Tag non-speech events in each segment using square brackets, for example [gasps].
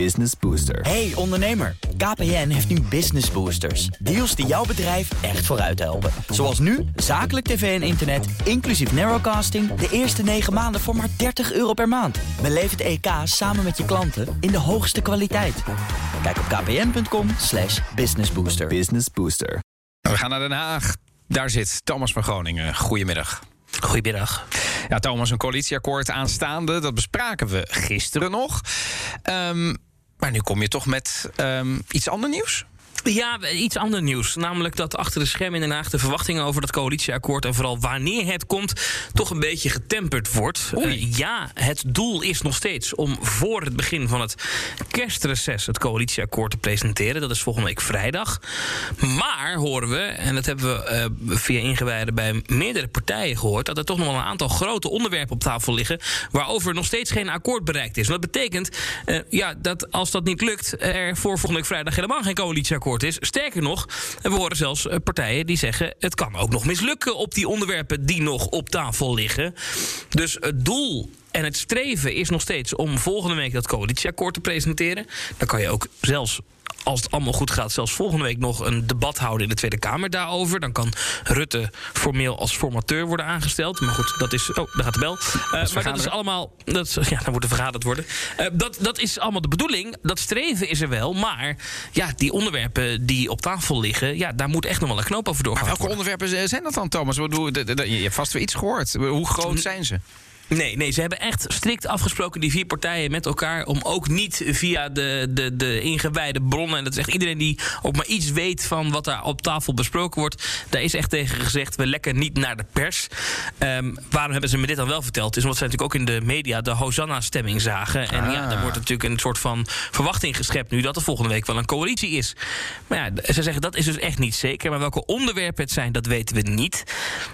Business Booster. Hey ondernemer, KPN heeft nu Business Boosters. Deals die jouw bedrijf echt vooruit helpen. Zoals nu, zakelijk tv en internet, inclusief narrowcasting... de eerste 9 maanden voor maar 30 euro per maand. Beleef het EK samen met je klanten in de hoogste kwaliteit. Kijk op kpn.com slash businessbooster. Business Booster. We gaan naar Den Haag. Daar zit Thomas van Groningen. Goedemiddag. Goedemiddag. Ja, Thomas, een coalitieakkoord aanstaande. Dat bespraken we gisteren nog. Ehm, maar nu kom je toch met ehm, iets ander nieuws? Ja, iets ander nieuws. Namelijk dat achter de schermen in Den Haag de verwachtingen over dat coalitieakkoord en vooral wanneer het komt, toch een beetje getemperd wordt. Uh, ja, het doel is nog steeds om voor het begin van het kerstreces het coalitieakkoord te presenteren. Dat is volgende week vrijdag. Maar horen we, en dat hebben we uh, via ingewijden bij meerdere partijen gehoord, dat er toch nog wel een aantal grote onderwerpen op tafel liggen waarover nog steeds geen akkoord bereikt is. Dat betekent uh, ja, dat als dat niet lukt, er voor volgende week vrijdag helemaal geen coalitieakkoord is. Sterker nog, we horen zelfs partijen die zeggen... het kan ook nog mislukken op die onderwerpen die nog op tafel liggen. Dus het doel en het streven is nog steeds om volgende week dat coalitieakkoord te presenteren. Dan kan je ook zelfs als het allemaal goed gaat, zelfs volgende week nog een debat houden in de Tweede Kamer daarover. Dan kan Rutte formeel als formateur worden aangesteld. Maar goed, dat is. Oh, daar gaat de bel. Uh, maar dat is allemaal. Dat, ja, dan moet er vergaderd worden. Uh, dat, dat is allemaal de bedoeling. Dat streven is er wel. Maar ja, die onderwerpen die op tafel liggen, ja, daar moet echt nog wel een knoop over doorgaan. Maar welke onderwerpen zijn dat dan, Thomas? Je hebt vast weer iets gehoord. Hoe groot zijn ze? Nee, nee, ze hebben echt strikt afgesproken, die vier partijen, met elkaar. om ook niet via de, de, de ingewijde bronnen. en dat is echt iedereen die ook maar iets weet van wat daar op tafel besproken wordt. daar is echt tegen gezegd: we lekken niet naar de pers. Um, waarom hebben ze me dit dan wel verteld? Is omdat ze natuurlijk ook in de media de Hosanna-stemming zagen. En ja, er wordt natuurlijk een soort van verwachting geschept nu dat er volgende week wel een coalitie is. Maar ja, ze zeggen dat is dus echt niet zeker. Maar welke onderwerpen het zijn, dat weten we niet.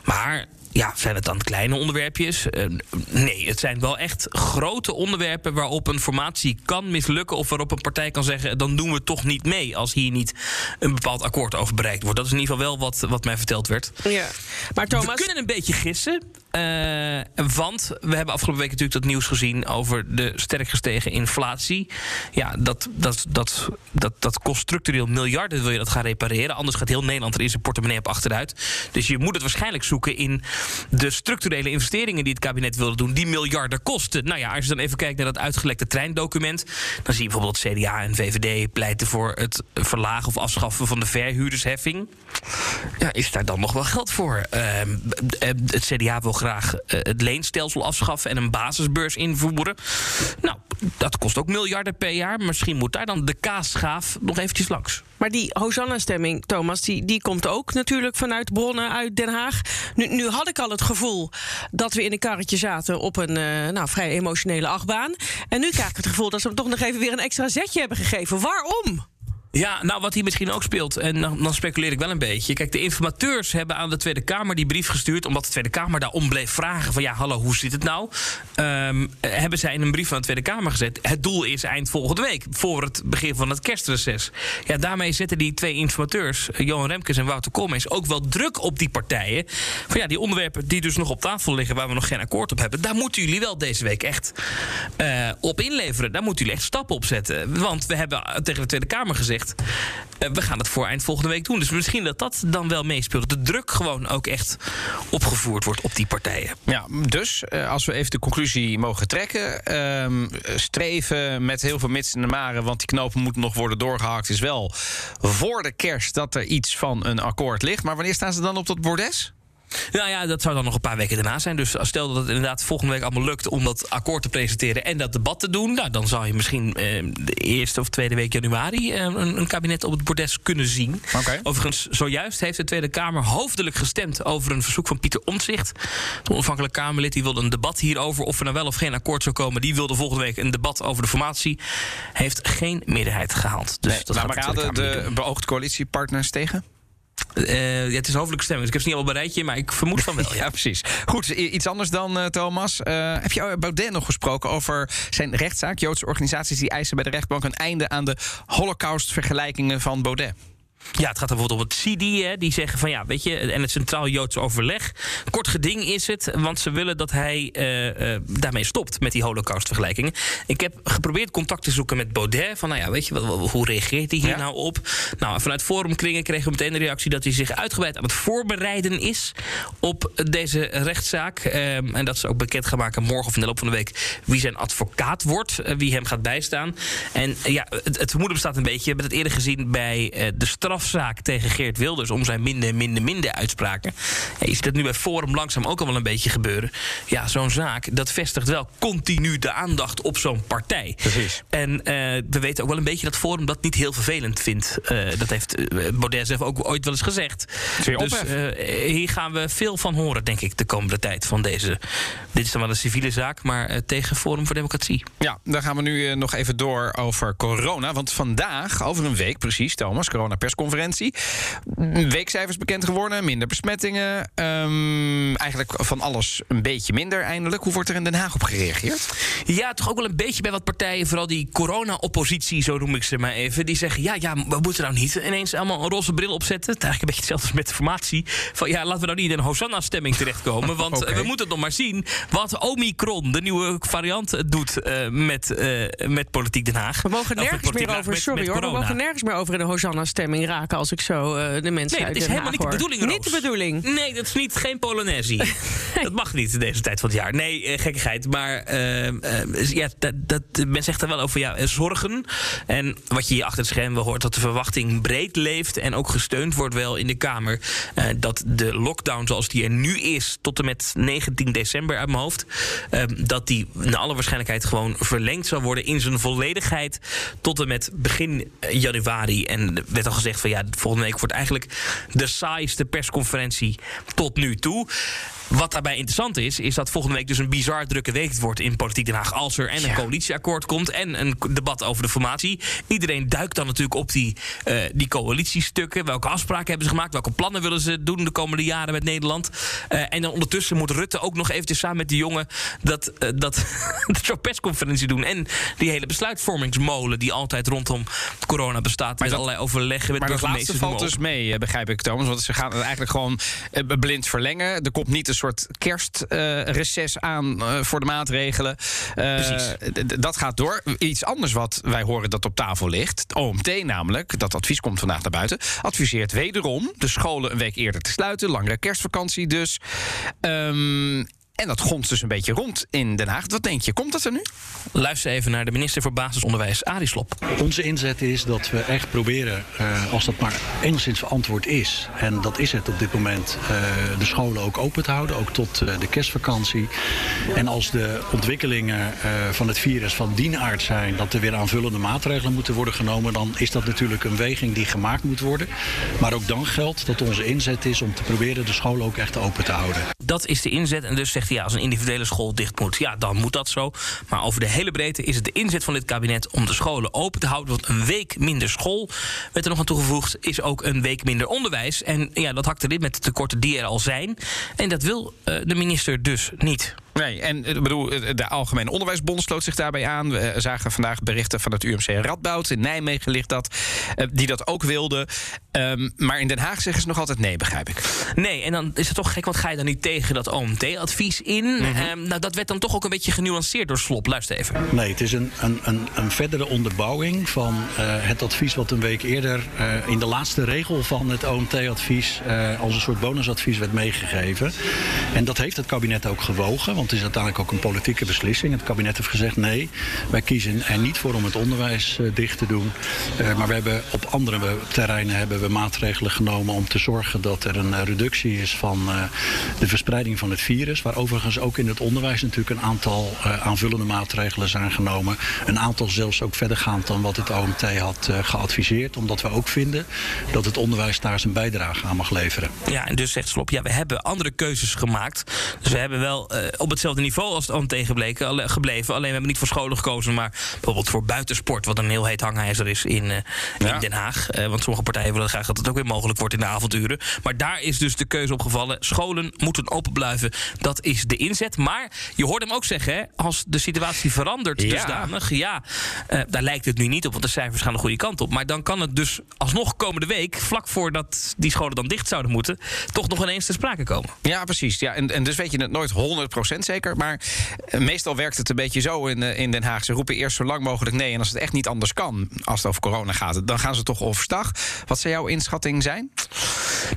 Maar ja, zijn het dan kleine onderwerpjes? Uh, nee, het zijn wel echt grote onderwerpen waarop een formatie kan mislukken. of waarop een partij kan zeggen: dan doen we toch niet mee. als hier niet een bepaald akkoord over bereikt wordt. Dat is in ieder geval wel wat, wat mij verteld werd. Ja. Maar Thomas... We kunnen een beetje gissen. Uh, want we hebben afgelopen week natuurlijk dat nieuws gezien over de sterk gestegen inflatie. Ja, dat, dat, dat, dat, dat kost structureel miljarden, wil je dat gaan repareren. Anders gaat heel Nederland er in zijn portemonnee op achteruit. Dus je moet het waarschijnlijk zoeken in de structurele investeringen die het kabinet wilde doen, die miljarden kosten. Nou ja, als je dan even kijkt naar dat uitgelekte treindocument, dan zie je bijvoorbeeld CDA en VVD pleiten voor het verlagen of afschaffen van de verhuurdersheffing. Ja, is daar dan nog wel geld voor? Uh, het CDA wil graag uh, het leenstelsel afschaffen en een basisbeurs invoeren. Nou, dat kost ook miljarden per jaar. Misschien moet daar dan de kaasschaaf nog eventjes langs. Maar die Hosanna-stemming, Thomas, die, die komt ook natuurlijk vanuit bronnen uit Den Haag. Nu, nu had ik al het gevoel dat we in een karretje zaten op een uh, nou, vrij emotionele achtbaan. En nu krijg ik het gevoel dat ze hem toch nog even weer een extra zetje hebben gegeven. Waarom? Ja, nou wat hier misschien ook speelt, en dan, speculeer ik wel een beetje. Kijk, de informateurs hebben aan de Tweede Kamer die brief gestuurd, omdat de Tweede Kamer daarom bleef vragen: van ja, hallo, hoe zit het nou? Um, hebben zij in een brief van de Tweede Kamer gezet: het doel is eind volgende week, voor het begin van het kerstreces. Ja, daarmee zetten die twee informateurs, Johan Remkes en Wouter Koolmees, ook wel druk op die partijen. Van ja, die onderwerpen die dus nog op tafel liggen, waar we nog geen akkoord op hebben, daar moeten jullie wel deze week echt uh, op inleveren. Daar moeten jullie echt stappen op zetten. Want we hebben tegen de Tweede Kamer gezegd uh, we gaan het voor eind volgende week doen. Dus misschien dat dat dan wel meespeelt. Dat de druk gewoon ook echt opgevoerd wordt op die partijen. Ja, dus uh, als we even de conclusie mogen trekken. Uh, streven met heel veel mits in de maren, want die knopen moeten nog worden doorgehakt. Is wel voor de kerst dat er iets van een akkoord ligt. Maar wanneer staan ze dan op dat bordes? Nou ja, dat zou dan nog een paar weken daarna zijn. Dus stel dat het inderdaad volgende week allemaal lukt om dat akkoord te presenteren en dat debat te doen. Nou, dan zou je misschien eh, de eerste of tweede week januari eh, een, een, kabinet op het bordes kunnen zien. Okay. Overigens, zojuist heeft de Tweede Kamer hoofdelijk gestemd over een verzoek van Pieter Omtzigt. De onafhankelijke Kamerlid die wilde een debat hierover of er nou wel of geen akkoord zou komen. Die wilde volgende week een debat over de formatie. Heeft geen meerderheid gehaald. Dus nee, dat maar gaat raden de, de beoogde coalitiepartners tegen? Uh, ja, het is hoofdelijke stemming, dus ik heb ze niet allemaal bereidje, maar ik vermoed van wel. [laughs] ja, precies. Goed, iets anders dan uh, Thomas. Uh, heb je Baudet nog gesproken over zijn rechtszaak? Joodse organisaties die eisen bij de rechtbank een einde aan de Holocaust-vergelijkingen van Baudet. Ja, het gaat dan bijvoorbeeld om het CIDI, hè, die zeggen van ja, weet je, en het Centraal Joods Overleg. Kort geding is het, want ze willen dat hij uh, uh, daarmee stopt met die holocaustvergelijkingen. Ik heb geprobeerd contact te zoeken met Baudet. Van nou ja, weet je, hoe reageert hij hier ja. nou op? Nou, vanuit forumkringen kregen we meteen de reactie dat hij zich uitgebreid aan het voorbereiden is op deze rechtszaak. Um, en dat ze ook bekend gaan maken morgen of in de loop van de week wie zijn advocaat wordt, uh, wie hem gaat bijstaan. En ja, het, het vermoeden bestaat een beetje. We hebben het eerder gezien bij de strafzaak tegen Geert Wilders om zijn minder, minder, minder uitspraken. Ja, je ziet dat nu bij Forum langzaam ook al wel een beetje gebeuren. Ja, zo'n zaak, dat vestigt wel continu de aandacht op zo'n partij. Precies. En uh, we weten ook wel een beetje dat Forum dat niet heel vervelend vindt. Uh, dat heeft Baudet zelf ook ooit wel eens gezegd. Dus hier gaan we veel van horen, denk ik, de komende tijd van deze. Dit is dan wel een civiele zaak, maar tegen Forum voor Democratie. Ja, dan gaan we nu nog even door over corona. Want vandaag, over een week precies, Thomas, corona-persconferentie. Weekcijfers bekend geworden, minder besmettingen. Um, eigenlijk van alles een beetje minder eindelijk. Hoe wordt er in Den Haag op gereageerd? Ja, toch ook wel een beetje bij wat partijen, vooral die corona-oppositie, zo noem ik ze maar even. Die zeggen: ja, ja, we moeten nou niet ineens allemaal een roze bril opzetten. Het is eigenlijk een beetje hetzelfde als met de formatie. Van ja, laten we nou niet in een Hosanna-stemming terechtkomen. [laughs] Want okay. we moeten nog maar zien wat Omicron, de nieuwe variant, doet uh, met, uh, met Politiek Den Haag. We mogen nergens meer over, sorry hoor, we mogen nergens meer over in de Hosanna-stemming raken als ik zo uh, de mensen Nee, dat is helemaal niet de bedoeling, Niet de bedoeling. Nee, dat is niet geen Polonaise. [laughs] nee. Dat mag niet in deze tijd van het jaar. Nee, uh, gekkigheid. Maar uh, ja, dat, dat, men zegt er wel over ja, zorgen. En wat je hier achter het scherm wel hoort, dat de verwachting breed leeft en ook gesteund wordt wel in de Kamer. dat de lockdown zoals die er nu is, tot en met 19 december uit mijn hoofd, dat die naar alle waarschijnlijkheid gewoon verlengd zal worden in zijn volledigheid tot en met begin januari. En er werd al gezegd van ja, volgende week wordt eigenlijk de saaiste persconferentie tot nu toe. Wat daarbij interessant is, is dat volgende week dus een bizar drukke week wordt in Politiek Den Haag. Als er en een ja. coalitieakkoord komt en een debat over de formatie. Iedereen duikt dan natuurlijk op die, uh, die coalitiestukken. Welke afspraken hebben ze gemaakt? Welke plannen willen ze doen de komende jaren met Nederland? Uh, en dan ondertussen moet Rutte ook nog eventjes samen met die jongen dat, uh, [laughs] dat, zo'n persconferentie doen. En die hele besluitvormingsmolen die altijd rondom corona bestaat. Maar met allerlei overleggen met maar dat laatste valt dus mee, begrijp ik Thomas. Want ze gaan het eigenlijk gewoon blind verlengen. Er komt niet een soort kerstreces aan uh, voor de maatregelen. Uh, dat gaat door. Iets anders wat wij horen dat op tafel ligt. Het OMT namelijk, dat advies komt vandaag naar buiten... adviseert wederom de scholen een week eerder te sluiten. Langere kerstvakantie dus. Um, en dat gonst dus een beetje rond in Den Haag. Wat denk je, komt dat er nu? Luister even naar de minister voor Basisonderwijs, Arie Slob. Onze inzet is dat we echt proberen, uh, als dat maar enigszins verantwoord is... en dat is het op dit moment, uh, de scholen ook open te houden. Ook tot uh, de kerstvakantie. En als de ontwikkelingen van het virus van die aard zijn... dat er weer aanvullende maatregelen moeten worden genomen... dan is dat natuurlijk een weging die gemaakt moet worden. Maar ook dan geldt dat onze inzet is om te proberen de scholen ook echt open te houden. Dat is de inzet en dus zegt ja, als een individuele school dicht moet, ja, dan moet dat zo. Maar over de hele breedte is het de inzet van dit kabinet om de scholen open te houden. Want een week minder school, werd er nog aan toegevoegd, is ook een week minder onderwijs. En ja, dat hakt erin met de tekorten die er al zijn. En dat wil uh, de minister dus niet. Nee, en ik bedoel, de Algemene Onderwijsbond sloot zich daarbij aan. We zagen vandaag berichten van het UMC Radboud. In Nijmegen ligt dat. Die dat ook wilde. Um, maar in Den Haag zeggen ze nog altijd nee, begrijp ik. Nee, en dan is het toch gek, want ga je dan niet tegen dat OMT-advies in? Mm -hmm. um, nou, dat werd dan toch ook een beetje genuanceerd door Slop. Luister even. Nee, het is een, een, een, een verdere onderbouwing van uh, het advies wat een week eerder uh, in de laatste regel van het OMT-advies uh, als een soort bonusadvies werd meegegeven. En dat heeft het kabinet ook gewogen, want het is uiteindelijk ook een politieke beslissing. Het kabinet heeft gezegd nee, wij kiezen er niet voor om het onderwijs dicht te doen. maar we hebben op andere terreinen hebben we maatregelen genomen om te zorgen dat er een reductie is van de verspreiding van het virus. Waar overigens ook in het onderwijs natuurlijk een aantal aanvullende maatregelen zijn genomen. Een aantal zelfs ook verdergaand dan wat het OMT had geadviseerd. Omdat we ook vinden dat het onderwijs daar zijn bijdrage aan mag leveren. Ja, en dus zegt Slop, ja, we hebben andere keuzes gemaakt. Dus we hebben wel op op hetzelfde niveau als het OMT gebleken, gebleven. Alleen we hebben niet voor scholen gekozen, maar bijvoorbeeld voor buitensport, wat een heel heet hangijzer is in, uh, in Den Haag. want sommige partijen willen graag dat het ook weer mogelijk wordt in de avonduren. Maar daar is dus de keuze op gevallen. Scholen moeten open blijven. Dat is de inzet. Maar je hoort hem ook zeggen, hè, als de situatie verandert ja. dusdanig, ja, daar lijkt het nu niet op, want de cijfers gaan de goede kant op. Maar dan kan het dus alsnog komende week, vlak voordat die scholen dan dicht zouden moeten, toch nog ineens ter sprake komen. Ja, precies. Ja, en, en dus weet je het nooit 100% zeker. Maar eh, meestal werkt het een beetje zo in, eh, in Den Haag. Ze roepen eerst zo lang mogelijk nee. En als het echt niet anders kan, als het over corona gaat, dan gaan ze toch overstag. Wat zou jouw inschatting zijn?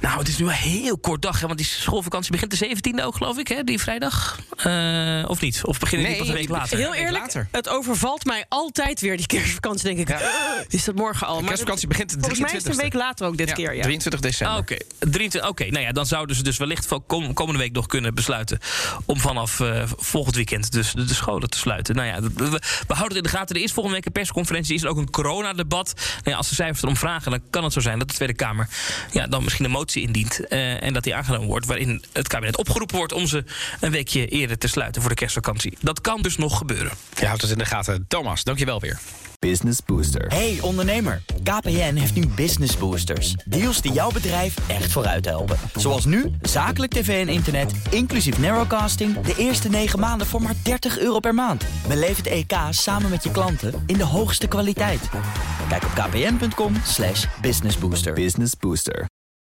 Nou, het is nu een heel kort dag, hè, want die schoolvakantie begint de 17e ook, geloof ik, hè, die vrijdag. Uh, of niet? Of beginnen nee, die pas een week later? Heel eerlijk, later. het overvalt mij altijd weer, die kerstvakantie, denk ik. Ja. [gasps] Is dat morgen al? De kerstvakantie begint de 23 Volgens mij is het een week later ook dit ja, keer, ja. 23 december. Ah, Oké, okay. okay. nou ja, dan zouden ze dus wellicht kom, komende week nog kunnen besluiten... om vanaf uh, volgend weekend dus de, de, scholen te sluiten. Nou ja, we, we, houden het in de gaten. Er is volgende week een persconferentie, is er ook een coronadebat. Nou ja, als de cijfers erom vragen, dan kan het zo zijn dat de Tweede Kamer... Ja, dan misschien een motie indient uh, en dat die aangenomen wordt... waarin het kabinet opgeroepen wordt om ze een weekje eerder te sluiten voor de kerstvakantie. Dat kan dus nog gebeuren. Je houdt het in de gaten. Thomas, dankjewel weer. Business Booster. Hey ondernemer, KPN heeft nu Business Boosters. Deals die jouw bedrijf echt vooruit helpen. Zoals nu, zakelijk tv en internet, inclusief narrowcasting... de eerste 9 maanden voor maar 30 euro per maand. Beleef het EK samen met je klanten in de hoogste kwaliteit. Kijk op kpn.com businessbooster. Business Booster.